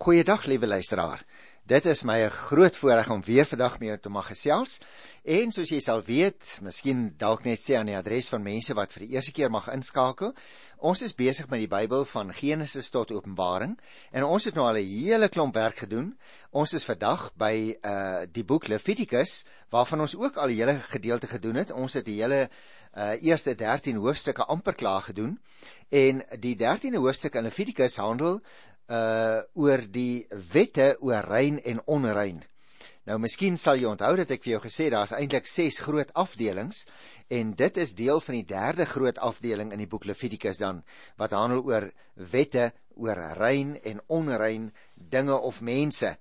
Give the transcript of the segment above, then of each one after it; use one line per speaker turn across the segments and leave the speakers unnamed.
Goeiedag liewe luisteraar. Dit is my 'n groot voorreg om weer vandag met jou te mag gesels. En soos jy sal weet, miskien dalk net sê aan die adres van mense wat vir die eerste keer mag inskakel, ons is besig met die Bybel van Genesis tot Openbaring en ons het nou al 'n hele klomp werk gedoen. Ons is vandag by uh die boek Levitikus waarvan ons ook al 'n hele gedeelte gedoen het. Ons het die hele uh eerste 13 hoofstukke amper klaar gedoen. En die 13de hoofstuk in Levitikus handel uh oor die wette oor rein en onrein. Nou miskien sal jy onthou dat ek vir jou gesê daar's eintlik 6 groot afdelings en dit is deel van die derde groot afdeling in die boek Levitikus dan wat handel oor wette oor rein en onrein dinge of mense.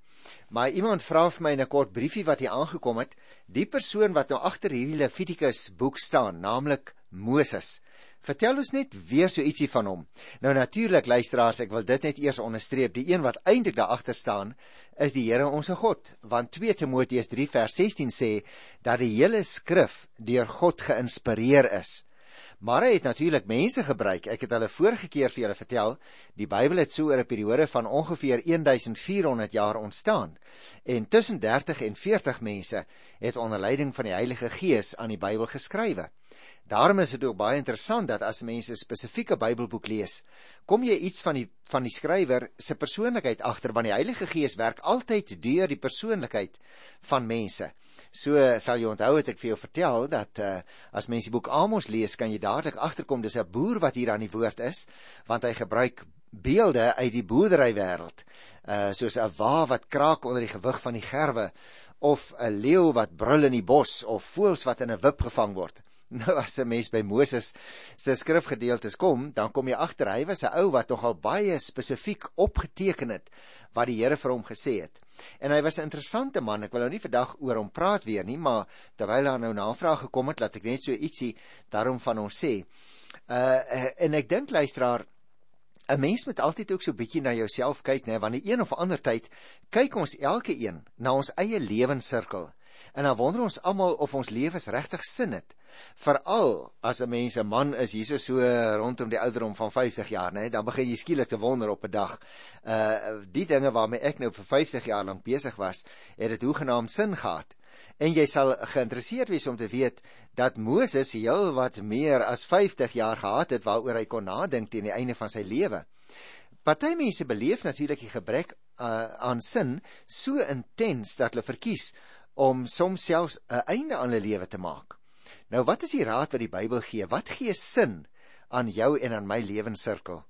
Maar iemand vra vir my in 'n kort briefie wat hier aangekom het, die persoon wat nou agter hierdie Levitikus boek staan, naamlik Moses. Vertel ons net weer so ietsie van hom. Nou natuurlik luisteraars, ek wil dit net eers onderstreep. Die een wat eintlik daar agter staan, is die Here ons God, want 2 Timoteus 3 vers 16 sê dat die hele skrif deur God geïnspireer is. Maar hy het natuurlik mense gebruik. Ek het hulle vorige keer vir julle vertel, die Bybel het so oor 'n periode van ongeveer 1400 jaar ontstaan. En tussen 30 en 40 mense het onder leiding van die Heilige Gees aan die Bybel geskrywe. Daarom is dit ook baie interessant dat as mense 'n spesifieke Bybelboek lees, kom jy iets van die van die skrywer se persoonlikheid agter want die Heilige Gees werk altyd deur die persoonlikheid van mense. So sal jy onthou het ek vir jou vertel dat uh, as mense die boek Amos lees, kan jy dadelik agterkom dis 'n boer wat hier aan die woord is, want hy gebruik beelde uit die boerderywêreld. Uh soos 'n wa wat kraak onder die gewig van die gerwe of 'n leeu wat brul in die bos of voëls wat in 'n wip gevang word. Nou as 'n mens by Moses se skrifgedeeltes kom, dan kom jy agter hy was 'n ou wat nogal baie spesifiek opgeteken het wat die Here vir hom gesê het. En hy was 'n interessante man. Ek wil nou nie vandag oor hom praat weer nie, maar terwyl daar nou navraag gekom het, laat ek net so ietsie daarom van hom sê. Uh en ek dink luisteraar 'n mens moet altyd ook so bietjie na jouself kyk, né, want die een of ander tyd kyk ons elke een na ons eie lewenssirkel. En dan wonder ons almal of ons lewens regtig sin het. Veral as 'n mens 'n man is hierso so rondom die ouderdom van 50 jaar, né, dan begin jy skielik te wonder op 'n dag. Uh die dinge waarmee ek nou vir 50 jaar lank besig was, het dit hoegenaamd sin gehad. En jy sal geïnteresseerd wees om te weet dat Moses heel wat meer as 50 jaar gehad het waaroor hy kon nadink teen die einde van sy lewe. Party mense beleef natuurlik die gebrek uh, aan sin so intens dat hulle verkies om soms selfs 'n einde aan hulle lewe te maak. Nou wat is die raad wat die Bybel gee? Wat gee sin aan jou en aan my lewenssirkel?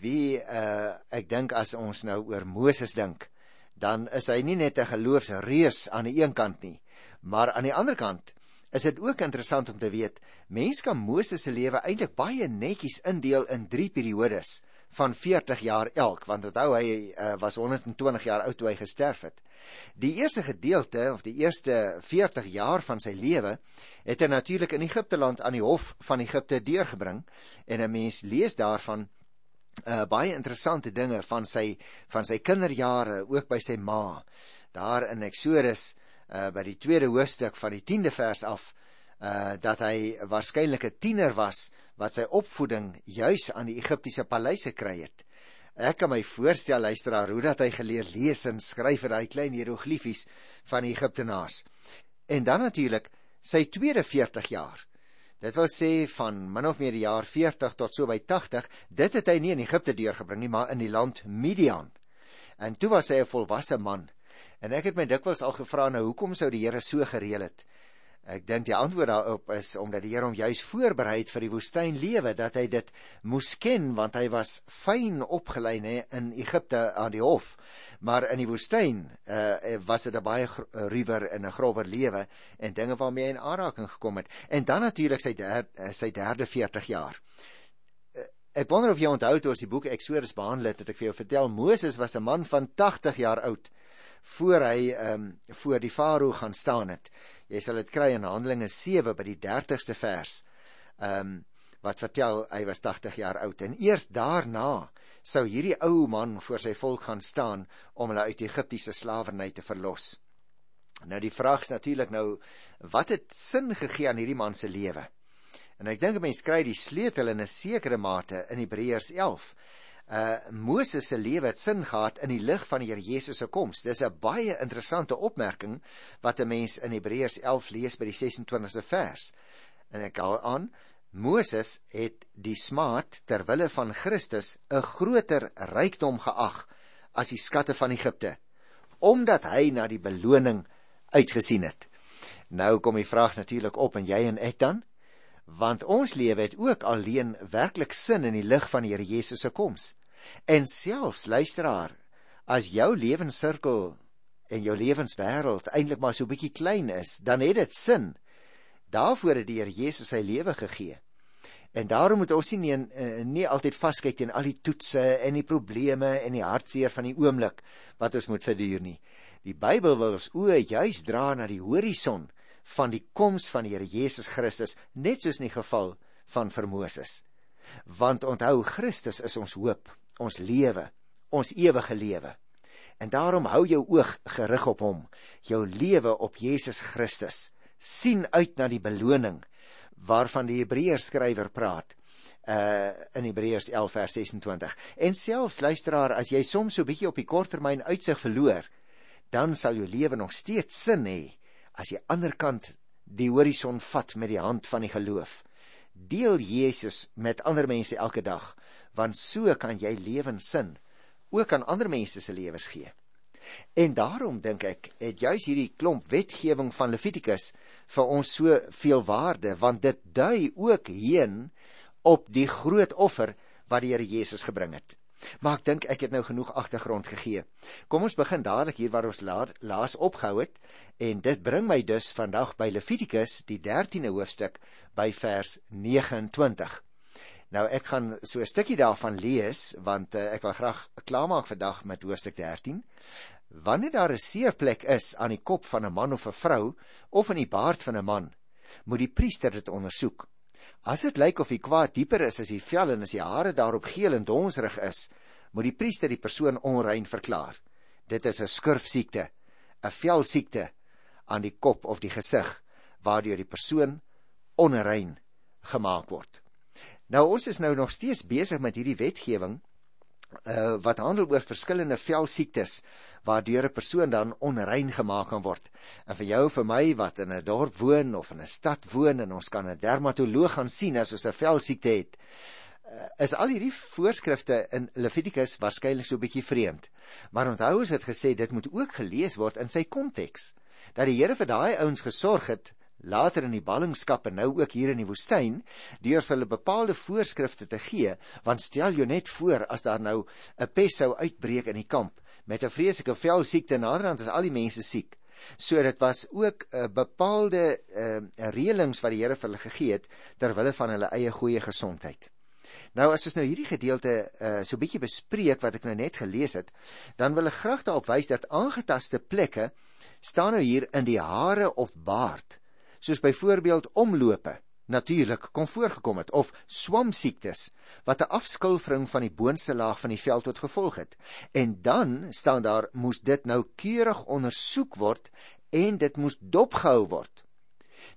Wie uh ek dink as ons nou oor Moses dink, dan is hy nie net 'n geloofsreus aan die een kant nie, maar aan die ander kant is dit ook interessant om te weet, mens kan Moses se lewe eintlik baie netjies indeel in 3 periodes van 40 jaar elk, want onthou hy uh, was 120 jaar oud toe hy gesterf het. Die eerste gedeelte of die eerste 40 jaar van sy lewe het hy natuurlik in Egipte land aan die hof van Egipte deurgebring en 'n mens lees daarvan uh, baie interessante dinge van sy van sy kinderjare ook by sy ma. Daar in Eksodus uh, by die tweede hoofstuk van die 10de vers af uh, dat hy waarskynlik 'n tiener was wat sy opvoeding juis aan die Egiptiese paleise kry het. Ek kan my voorstel luisteraar hoe dat hy geleer lees en skryf in daai klein hieroglifies van die Egiptenaars. En dan natuurlik sy tweede 40 jaar. Dit wil sê van min of meer die jaar 40 tot so by 80, dit het hy nie in Egipte deurgebring nie, maar in die land Midian. En toe was hy 'n volwasse man. En ek het my dikwels al gevra nou hoekom sou die Here so gereël het? Ek dink die antwoord daarop is omdat die Here hom juis voorberei het vir die woestynlewe dat hy dit moes ken want hy was fyn opgelei nê in Egipte aan die hof. Maar in die woestyn uh, was dit 'n baie ruwer en 'n grower lewe en dinge waarmee hy in aanraking gekom het. En dan natuurlik sy eh, sy derde 40 jaar. Ek wonder of jy onthou toe ons die boek Eksodus behandel het, het ek vir jou vertel Moses was 'n man van 80 jaar oud voor hy ehm um, voor die farao gaan staan het. Jy sal dit kry in Handelinge 7 by die 30ste vers. Ehm um, wat vertel hy was 80 jaar oud en eers daarna sou hierdie ou man voor sy volk gaan staan om hulle uit Egiptiese slawerny te verlos. Nou die vraag is natuurlik nou wat het sin gegee aan hierdie man se lewe? En ek dink 'n mens kry die sleutel in 'n sekere mate in Hebreërs 11. Uh Moses se lewe het sin gehad in die lig van die Here Jesus se koms. Dis 'n baie interessante opmerking wat 'n mens in Hebreërs 11 lees by die 26ste vers. En ek haal aan Moses het die smaad ter wille van Christus 'n groter rykdom geag as die skatte van Egipte, omdat hy na die beloning uitgesien het. Nou kom die vraag natuurlik op en jy en ek dan? Want ons lewe het ook alleen werklik sin in die lig van die Here Jesus se koms. En selfs luisteraar, as jou lewenssirkel en jou lewenswêreld eintlik maar so bietjie klein is, dan het dit sin. Daarvoor het die Here Jesus sy lewe gegee. En daarom moet ons nie nie, eh, nie altyd vaskyk teen al die toetse en die probleme en die hartseer van die oomblik wat ons moet verduur nie. Die Bybel wil ons oë juis dra na die horison van die koms van die Here Jesus Christus, net soos in die geval van Moses. Want onthou Christus is ons hoop, ons lewe, ons ewige lewe. En daarom hou jou oog gerig op hom, jou lewe op Jesus Christus. sien uit na die beloning waarvan die Hebreërs skrywer praat uh in Hebreërs 11 vers 26. En selfs luisteraar, as jy soms so bietjie op die korttermyn uitsig verloor, dan sal jou lewe nog steeds sin hê as jy aanderkant die horison vat met die hand van die geloof. Deel Jesus met ander mense elke dag, want so kan jy lewenssin ook aan ander mense se lewens gee. En daarom dink ek het juis hierdie klomp wetgewing van Levitikus vir ons so veel waarde want dit dui ook heen op die groot offer wat die Here Jesus gebring het. Maar ek dink ek het nou genoeg agtergrond gegee. Kom ons begin dadelik hier waar ons laat, laas opgehou het en dit bring my dus vandag by Levitikus die 13de hoofstuk by vers 29. Nou ek gaan so 'n stukkie daarvan lees want uh, ek wil graag klaarmaak vandag met hoofstuk 13. Wanneer daar 'n seerplek is aan die kop van 'n man of 'n vrou of in die baard van 'n man, moet die priester dit ondersoek. As dit lyk of die kwaad dieper is as die vel en as die hare daarop geel en donsrig is, moet die priester die persoon onrein verklaar. Dit is 'n skurfsiekte, 'n velsiekte aan die kop of die gesig waardeur die persoon onrein gemaak word. Nou ons is nou nog steeds besig met hierdie wetgewing uh, wat handel oor verskillende velsiektes waardeur 'n persoon dan onrein gemaak kan word. En vir jou vir my wat in 'n dorp woon of in 'n stad woon en ons kan 'n dermatoloog gaan sien as ons 'n velsiekte het, uh, is al hierdie voorskrifte in Levitikus waarskynlik so 'n bietjie vreemd. Maar onthou ons het gesê dit moet ook gelees word in sy konteks. Dat die Here vir daai ouens gesorg het later in die ballingskap en nou ook hier in die woestyn deur hulle bepaalde voorskrifte te gee want stel jou net voor as daar nou 'n pes sou uitbreek in die kamp met 'n vreeslike velsiekte naderhand is al die mense siek. So dit was ook 'n uh, bepaalde uh, reëlings wat die Here vir hulle gegee het ter wille van hulle eie goeie gesondheid. Nou as ons nou hierdie gedeelte uh, so bietjie bespreek wat ek nou net gelees het, dan wil ek graag daarop wys dat aangetaste plekke staan nou hier in die hare of baard soos byvoorbeeld omlope natuurlik kon voorgekom het of swamsiektes wat 'n afskilfering van die boonste laag van die vel tot gevolg het. En dan staan daar moes dit nou keurig ondersoek word en dit moes dopgehou word.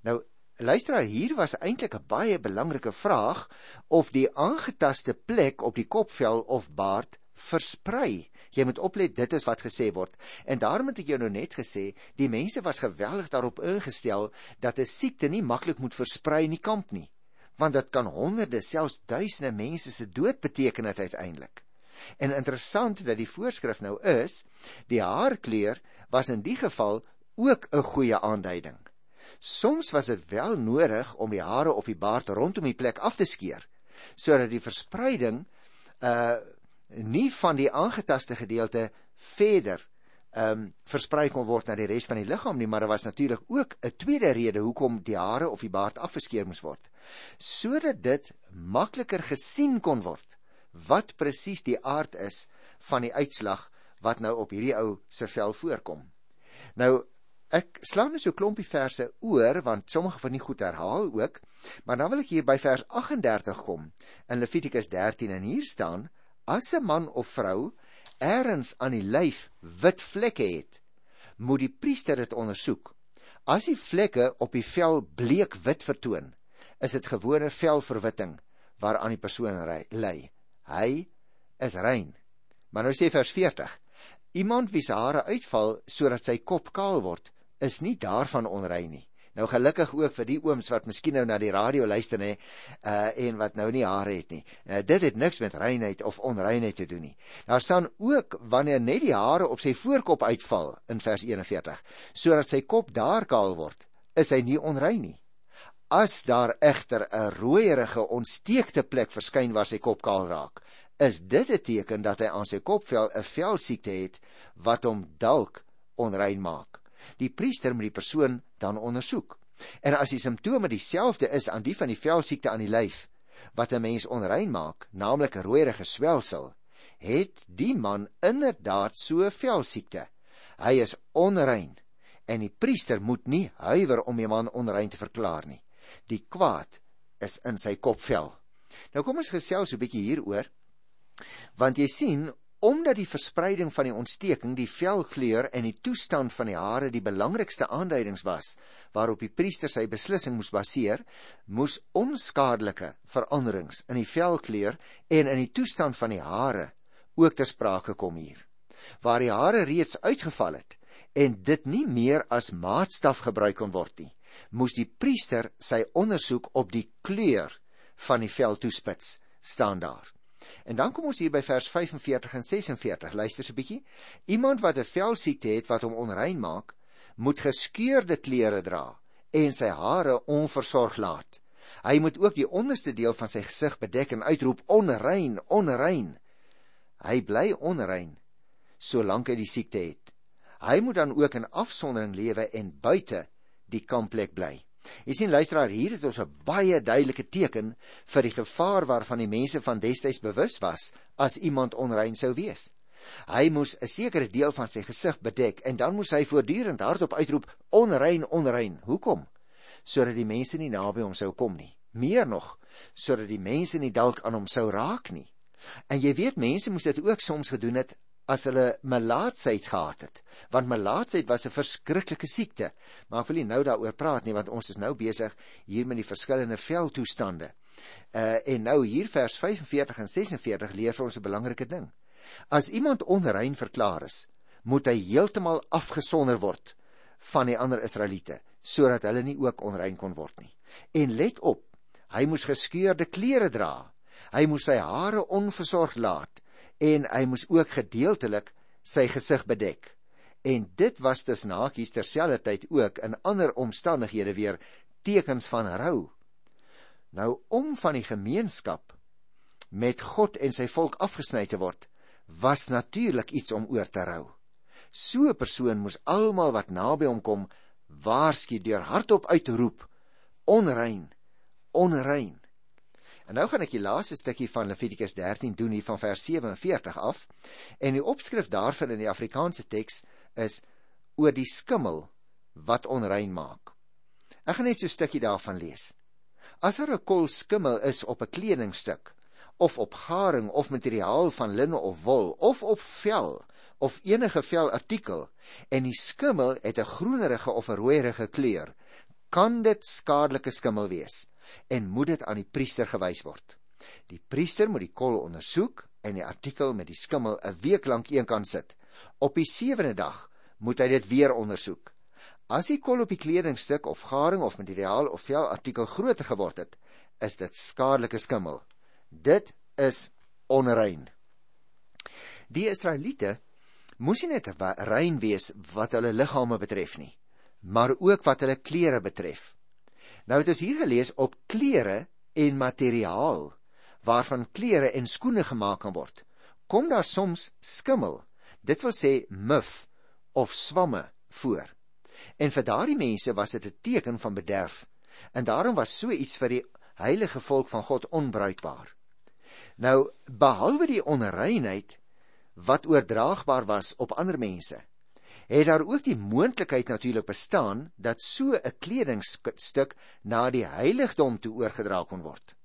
Nou luister hier was eintlik 'n baie belangrike vraag of die aangetaste plek op die kopvel of baard versprei Jy moet oplet, dit is wat gesê word. En daarom het ek jou nou net gesê, die mense was geweldig daarop ingestel dat 'n siekte nie maklik moet versprei in die kamp nie, want dit kan honderde, selfs duisende mense se dood beteken uiteindelik. En interessant dat die voorskrif nou is, die haarkleur was in die geval ook 'n goeie aanduiding. Soms was dit wel nodig om die hare of die baard rondom die plek af te skeer sodat die verspreiding uh nie van die aangetaste gedeelte verder ehm um, versprei kon word na die res van die liggaam nie, maar daar was natuurlik ook 'n tweede rede hoekom die hare of die baard afgeskeer moes word. Sodat dit makliker gesien kon word wat presies die aard is van die uitslag wat nou op hierdie ou se vel voorkom. Nou ek slaan net so 'n klompie verse oor want sommige van die goed herhaal ook, maar dan wil ek hier by vers 38 kom in Levitikus 13 en hier staan As 'n man of vrou ergens aan die lyf wit vlekke het, moet die priester dit ondersoek. As die vlekke op die vel bleek wit vertoon, is dit gewone velverwitting waaraan die persoon ly. Hy is rein. Maar nou sê vers 40: Iemand wie se hare uitval sodat sy kop kaal word, is nie daarvan onrein nie. Nou gelukkig ook vir die ooms wat miskien nou na die radio luister nê, uh en wat nou nie hare het nie. Uh, dit het niks met reinheid of onreinheid te doen nie. Daar staan ook wanneer net die hare op sy voorkop uitval in vers 41, sodat sy kop daar kaal word, is hy nie onrein nie. As daar egter 'n rooierige ontsteekte plek verskyn waar sy kop kaal raak, is dit 'n teken dat hy aan sy kopvel 'n velsiekte het wat hom dalk onrein maak. Die priester moet die persoon dan ondersoek. En as die simptome dieselfde is aan die van die velsiekte aan die lyf wat 'n mens onrein maak, naamlik 'n rooierige swelsel, het die man inderdaad so velsiekte. Hy is onrein en die priester moet nie huiwer om die man onrein te verklaar nie. Die kwaad is in sy kopvel. Nou kom ons gesels 'n bietjie hieroor. Want jy sien, omdat die verspreiding van die ontsteking, die velkleur en die toestand van die hare die belangrikste aanduidings was waarop die priester sy beslissing moes baseer, moes onskadelike veranderings in die velkleur en in die toestand van die hare ook ter sprake kom hier. Waar die hare reeds uitgeval het en dit nie meer as maatstaf gebruik kon word nie, moes die priester sy ondersoek op die kleur van die vel toespits staan daar. En dan kom ons hier by vers 45 en 46. Luister so 'n bietjie. Iemand wat 'n velsiekte het wat hom onrein maak, moet geskeurde klere dra en sy hare onversorg laat. Hy moet ook die onderste deel van sy gesig bedek en uitroep onrein, onrein. Hy bly onrein solank hy die siekte het. Hy moet dan ook in afsondering lewe en buite die kampplek bly. Jy sien luisteraar, hier het ons 'n baie duidelike teken vir die gevaar waarvan die mense van destyds bewus was as iemand onrein sou wees. Hy moes 'n sekere deel van sy gesig bedek en dan moes hy voortdurend hardop uitroep onrein, onrein. Hoekom? Sodat die mense nie naby hom sou kom nie. Meer nog, sodat die mense nie dalk aan hom sou raak nie. En jy weet mense moes dit ook soms gedoen het as hulle melaatsheid gehad het. Want melaatsheid was 'n verskriklike siekte. Maar ek wil nie nou daaroor praat nie want ons is nou besig hier met die verskillende veldtoestande uh, en nou hier vers 45 en 46 leer vir ons 'n belangrike ding. As iemand onrein verklaar is moet hy heeltemal afgesonder word van die ander Israeliete sodat hulle nie ook onrein kon word nie. En let op hy moes geskeurde klere dra. Hy moes sy hare onversorg laat en hy moes ook gedeeltelik sy gesig bedek. En dit was dus nakies terselfdertyd ook in ander omstandighede weer tekens van rou. Nou om van die gemeenskap met God en sy volk afgesny te word, was natuurlik iets om oor te rou. So 'n persoon moes almal wat naby hom kom waarsku deur hardop uit te roep: onrein, onrein. En nou gaan ek die laaste stukkie van Levitikus 13 doen hier van vers 47 af. En die opskrif daarvan in die Afrikaanse teks is oor die skimmel wat onrein maak. Ek gaan net so 'n stukkie daarvan lees. As daar 'n kol skimmel is op 'n kledingstuk of op garing of materiaal van linne of wol of op vel of enige velartikel en die skimmel het 'n groenerige of 'n rooierige kleur, kan dit skadelike skimmel wees en moet dit aan die priester gewys word. Die priester moet die kol ondersoek en die artikel met die skimmel 'n week lank eenkant sit. Op die sewende dag moet hy dit weer ondersoek. As die kol op die kledingstuk of garing of materiaal of vel artikel groter geword het, is dit skadelike skimmel. Dit is onrein. Die Israeliete moes nie net rein wees wat hulle liggame betref nie, maar ook wat hulle klere betref. Nou het ons hier gelees op klere en materiaal waarvan klere en skoene gemaak kan word. Kom daar soms skimmel, dit wil sê muf of swamme voor. En vir daardie mense was dit 'n teken van bederf. En daarom was so iets vir die heilige volk van God onbruikbaar. Nou behalwe die onreinheid wat oordraagbaar was op ander mense, het daar ook die moontlikheid natuurlik bestaan dat so 'n kledingstuk na die heiligdom toe oorgedra kon word.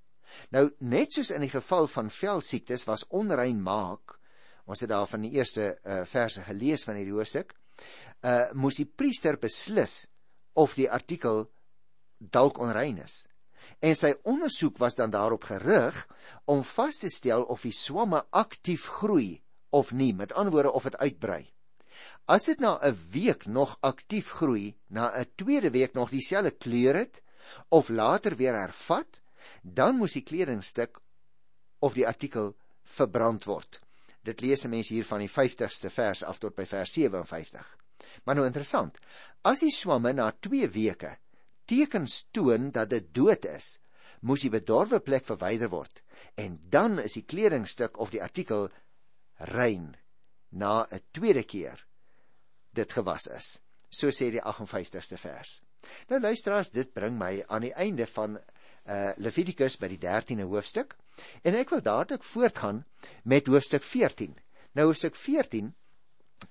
Nou net soos in die geval van velsiektes was onrein maak, ons het daar van die eerste uh, verse gelees van hierdie hoofstuk, uh moes die priester beslis of die artikel dalk onrein is. En sy ondersoek was dan daarop gerig om vas te stel of die swamme aktief groei of nie, met ander woorde of dit uitbrei. As dit na 'n week nog aktief groei, na 'n tweede week nog dieselfde kleur het of later weer hervat, dan moes die kledingstuk of die artikel verbrand word. Dit lees 'n mens hier van die 50ste vers af tot by vers 57. Maar nou interessant. As die swamme na 2 weke tekens toon dat dit dood is, moes die bedorwe plek verwyder word en dan is die kledingstuk of die artikel rein na 'n tweede keer dit gewas is. So sê die 58ste vers. Nou luisteraars, dit bring my aan die einde van uh Levitikus by die 13de hoofstuk en ek wil dadelik voortgaan met hoofstuk 14. Nou hoofstuk 14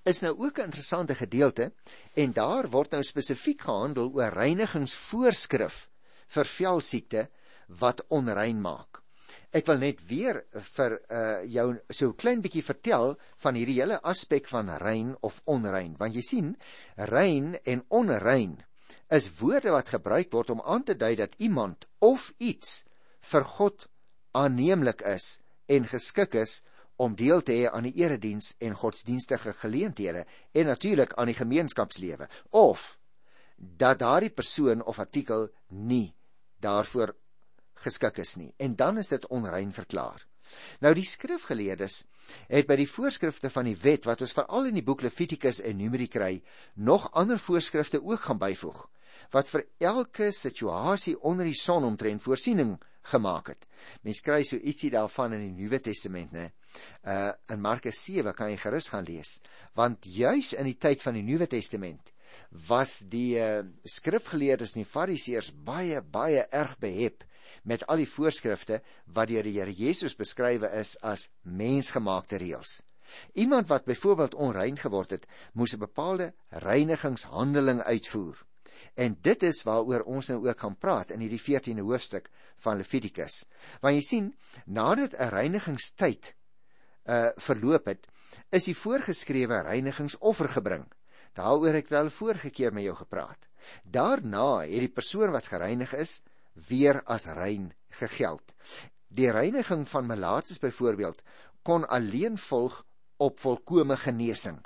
is nou ook 'n interessante gedeelte en daar word nou spesifiek gehandel oor reinigingsvoorskrif vir velsiekte wat onrein maak. Ek wil net weer vir uh jou so 'n klein bietjie vertel van hierdie hele aspek van rein of onrein, want jy sien, rein en onrein is woorde wat gebruik word om aan te dui dat iemand of iets vir God aanneemlik is en geskik is om deel te hê aan die erediens en godsdienstige geleenthede en natuurlik aan die gemeenskapslewe. Of dat daardie persoon of artikel nie daarvoor geskik is nie en dan is dit onrein verklaar. Nou die skrifgeleerdes het by die voorskrifte van die wet wat ons veral in die boek Levitikus en Numeri kry, nog ander voorskrifte ook gaan byvoeg wat vir elke situasie onder die son omtrent voorsiening gemaak het. Mens kry so ietsie daarvan in die Nuwe Testament, né? Uh in Markus 7 kan jy gerus gaan lees, want juis in die tyd van die Nuwe Testament was die uh, skrifgeleerdes en die fariseërs baie baie erg behep met al die voorskrifte wat deur die Here Jesus beskrywe is as mensgemaakte reëls. Iemand wat byvoorbeeld onrein geword het, moes 'n bepaalde reinigingshandeling uitvoer. En dit is waaroor ons nou ook gaan praat in hierdie 14de hoofstuk van Levitikus. Want jy sien, nadat 'n reinigingstyd uh verloop het, is die voorgeskrewe reinigingsoffer gebring. Daaroor het ek wel vorige keer met jou gepraat. Daarna het die persoon wat gereinig is, weer as rein gegeld. Die reiniging van melaatses byvoorbeeld kon alleen volg op volkomme genesing.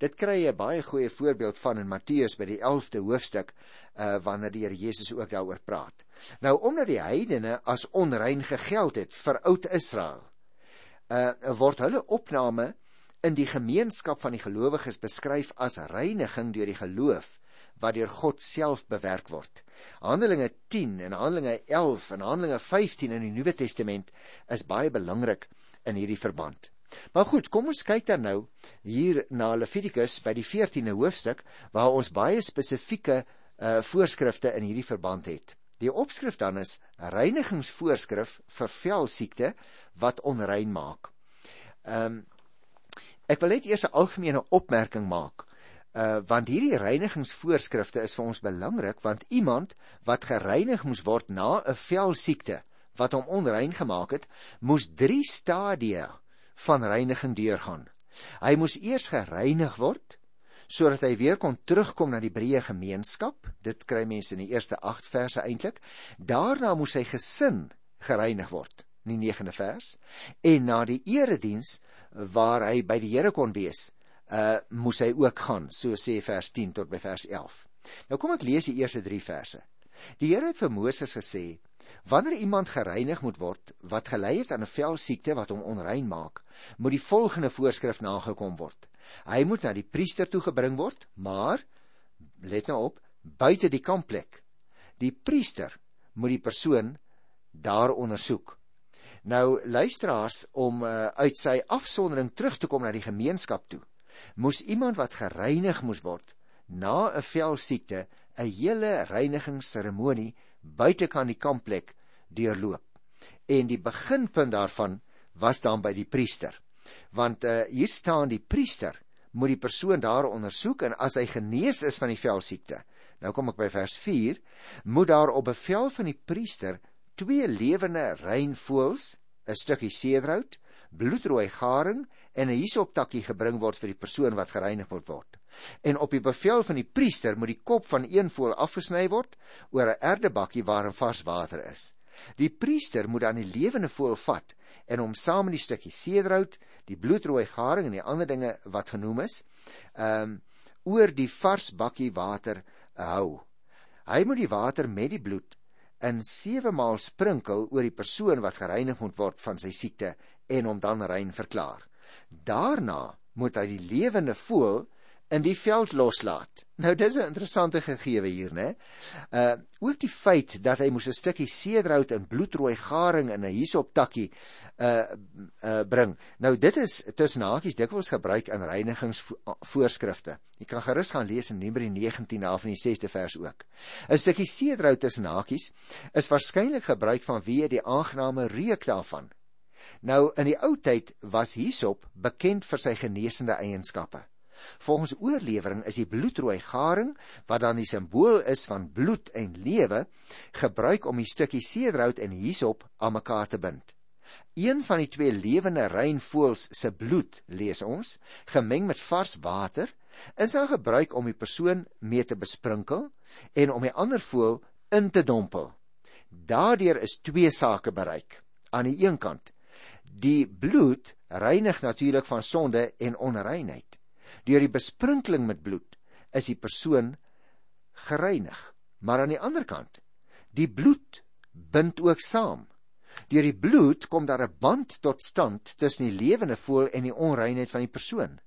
Dit kry jy 'n baie goeie voorbeeld van in Matteus by die 11de hoofstuk uh wanneer die Here Jesus ook daaroor praat. Nou omdat die heidene as onrein gegeld het vir oud Israel, uh word hulle opname in die gemeenskap van die gelowiges beskryf as reiniging deur die geloof wat deur God self bewerk word. Handelinge 10 en Handelinge 11 en Handelinge 15 in die Nuwe Testament is baie belangrik in hierdie verband. Maar goed, kom ons kyk dan nou hier na Levitikus by die 14de hoofstuk waar ons baie spesifieke uh voorskrifte in hierdie verband het. Die opskrif dan is reinigingsvoorskrif vir velsiekte wat onrein maak. Ehm um, ek wil net eers 'n algemene opmerking maak Uh want hierdie reinigingsvoorskrifte is vir ons belangrik want iemand wat gereinig moes word na 'n velsiekte wat hom onrein gemaak het, moes 3 stadia van reiniging deurgaan. Hy moes eers gereinig word sodat hy weer kon terugkom na die breë gemeenskap. Dit kry mense in die eerste 8 verse eintlik. Daarna moes sy gesin gereinig word, in die 9de vers, en na die erediens waar hy by die Here kon wees uh moes hy ook gaan, so sê vers 10 tot by vers 11. Nou kom ek lees die eerste 3 verse. Die Here het vir Moses gesê: Wanneer iemand gereinig moet word wat gelei het aan 'n velsiekte wat hom onrein maak, moet die volgende voorskrif nagekom word. Hy moet na die priester toe gebring word, maar let nou op, buite die kampplek. Die priester moet die persoon daar ondersoek. Nou luisteraars om uh, uit sy afsondering terug te kom na die gemeenskap toe moes iemand wat gereinig moes word na 'n velsiekte 'n hele reinigingsseremonie buite kan die kampplek deurloop. En die beginpunt daarvan was dan by die priester. Want uh, hier staan die priester moet die persoon daar ondersoek en as hy genees is van die velsiekte. Nou kom ek by vers 4, moet daar op bevel van die priester twee lewende rein voëls, 'n stukkie seedraut, bloedrooi garing en 'n hisoptakkie gebring word vir die persoon wat gereinig moet word. En op die bevel van die priester moet die kop van een voël afgesny word oor 'n erdebakkie waarin vars water is. Die priester moet dan die lewende voël vat en hom saam met die stukkie seedraut, die bloedrooi garing en die ander dinge wat genoem is, ehm um, oor die vars bakkie water hou. Hy moet die water met die bloed in 7 maal sprinkel oor die persoon wat gereinig moet word van sy siekte en hom dan rein verklaar. Daarna moet hy die lewende voël in die veld loslaat. Nou dis 'n interessante gegewe hier, né? Uh ook die feit dat hy moes 'n stukkie seedraut in bloedrooi garing in 'n hisop takkie uh uh bring. Nou dit is tussen hakies dikwels gebruik in reinigingsvoorskrifte. Jy kan gerus gaan lees in Numeri 19 af in die 6de vers ook. 'n Stukkie seedraut tussen hakies is waarskynlik gebruik vanweë die aangename reuk daarvan. Nou in die ou tyd was hisop bekend vir sy genesende eienskappe. Volgens oorlewering is die bloedrooi garing wat dan die simbool is van bloed en lewe gebruik om die stukkie seedraut en hisop aan mekaar te bind. Een van die twee lewende rein voëls se bloed, lees ons, gemeng met vars water, is dan gebruik om die persoon mee te besprinkel en om die ander voël in te dompel. Daardeur is twee sake bereik. Aan die een kant, die bloed reinig natuurlik van sonde en onreinheid. Deur die besprinkeling met bloed is die persoon gereinig. Maar aan die ander kant, die bloed bind ook saam. Deur die bloed kom daar 'n band tot stand tussen die lewende voël en die onreinheid van die persoon.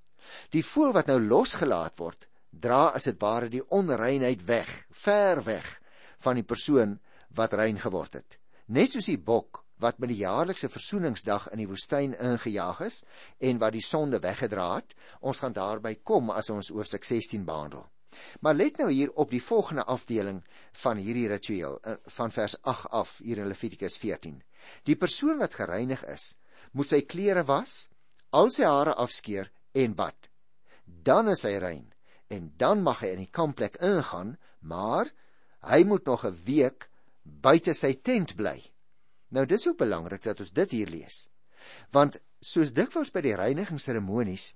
Die voël wat nou losgelaat word, dra as dit ware die onreinheid weg, ver weg van die persoon wat rein geword het. Net soos die bok wat met die jaarlikse versoeningsdag in die woestyn ingejaag is en wat die sonde weggedra het. Ons gaan daarby kom as ons oor 16 behandel. Maar let nou hier op die volgende afdeling van hierdie ritueel eh, van vers 8 af hier in Levitikus 14. Die persoon wat gereinig is, moet sy klere was, al sy hare afskeer en bad. Dan is hy rein en dan mag hy in die kampplek ingaan, maar hy moet nog 'n week buite sy tent bly. Nou dis ook belangrik dat ons dit hier lees. Want soos dikwels by die reinigingsseremonies,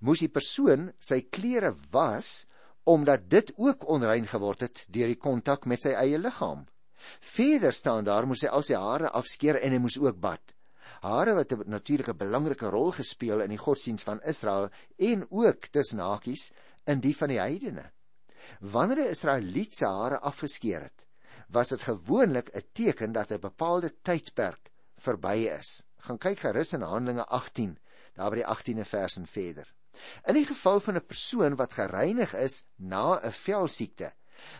moes die persoon sy klere was omdat dit ook onrein geword het deur die kontak met sy eie liggaam. Verder staan daar moes hy al sy hare afskeer en hy moes ook bad. Hare wat 'n natuurlike belangrike rol gespeel in die godsdiens van Israel en ook tussen hakies in die van die heidene. Wanneer 'n Israeliet se hare afgeskeer het, was dit gewoonlik 'n teken dat 'n bepaalde tydperk verby is. Gaan kyk gerus in Handelinge 18, daar by die 18de vers en verder. In die geval van 'n persoon wat gereinig is na 'n velsiekte,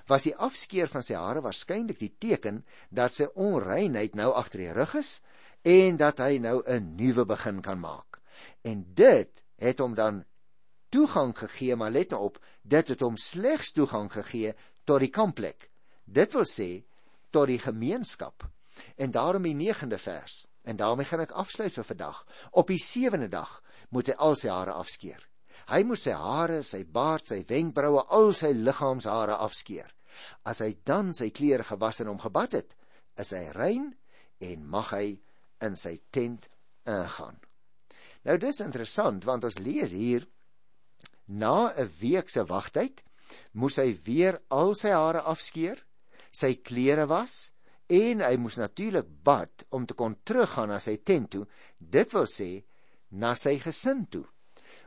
was die afskeer van sy hare waarskynlik die teken dat sy onreinheid nou agter die rug is en dat hy nou 'n nuwe begin kan maak. En dit het hom dan toegang gegee, maar let nou op, dit het hom slegs toegang gegee tot die kampplek Dit wil sê tot die gemeenskap. En daarom die 9de vers. En daarmee gaan ek afsluit vir vandag. Op die 7de dag moet hy al sy hare afskeer. Hy moet sy hare, sy baard, sy wenkbroue, al sy liggaamshare afskeer. As hy dan sy klere gewas en hom gebad het, is hy rein en mag hy in sy tent ingaan. Nou dis interessant want ons lees hier na 'n week se wagtyd moes hy weer al sy hare afskeer sy klere was en hy moes natuurlik bad om te kon teruggaan na sy tent toe, dit wil sê na sy gesin toe.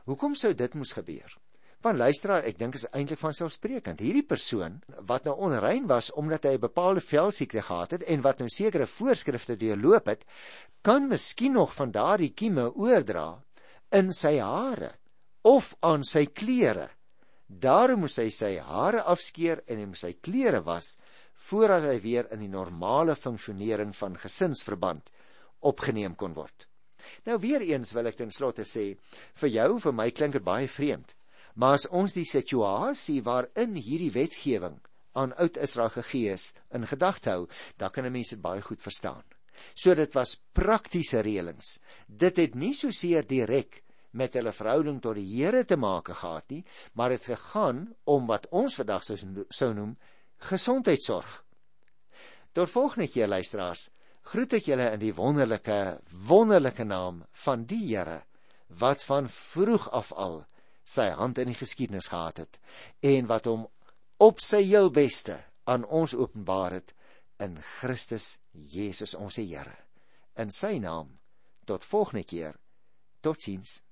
Hoekom sou dit moes gebeur? Want luisteraar, ek dink is eintlik van selfsprekend. Hierdie persoon wat nou onrein was omdat hy 'n bepaalde velsiekte gehad het en wat nou sekere voorskrifte deurloop het, kan miskien nog van daardie kieme oordra in sy hare of aan sy klere. Daarom moes hy sy hare afskeer en hy moes sy klere was voordat hy weer in die normale funksionering van gesinsverband opgeneem kon word. Nou weer eens wil ek ten slotte sê, vir jou vir my klink dit baie vreemd, maar as ons die situasie waarin hierdie wetgewing aan Oud-Israel gegee is in gedagte hou, dan kan 'n mens dit baie goed verstaan. So dit was praktiese reëlings. Dit het nie so seer direk met hulle verhouding tot die Here te maak gehad nie, maar dit gegaan om wat ons vandag sou noem gesondheidsorg. Tot volgende keer luisteraars, groet ek julle in die wonderlike wonderlike naam van die Here wat van vroeg af al sy hand in die geskiedenis gehad het en wat hom op sy heel beste aan ons openbaar het in Christus Jesus ons Here. In sy naam tot volgende keer. Totsiens.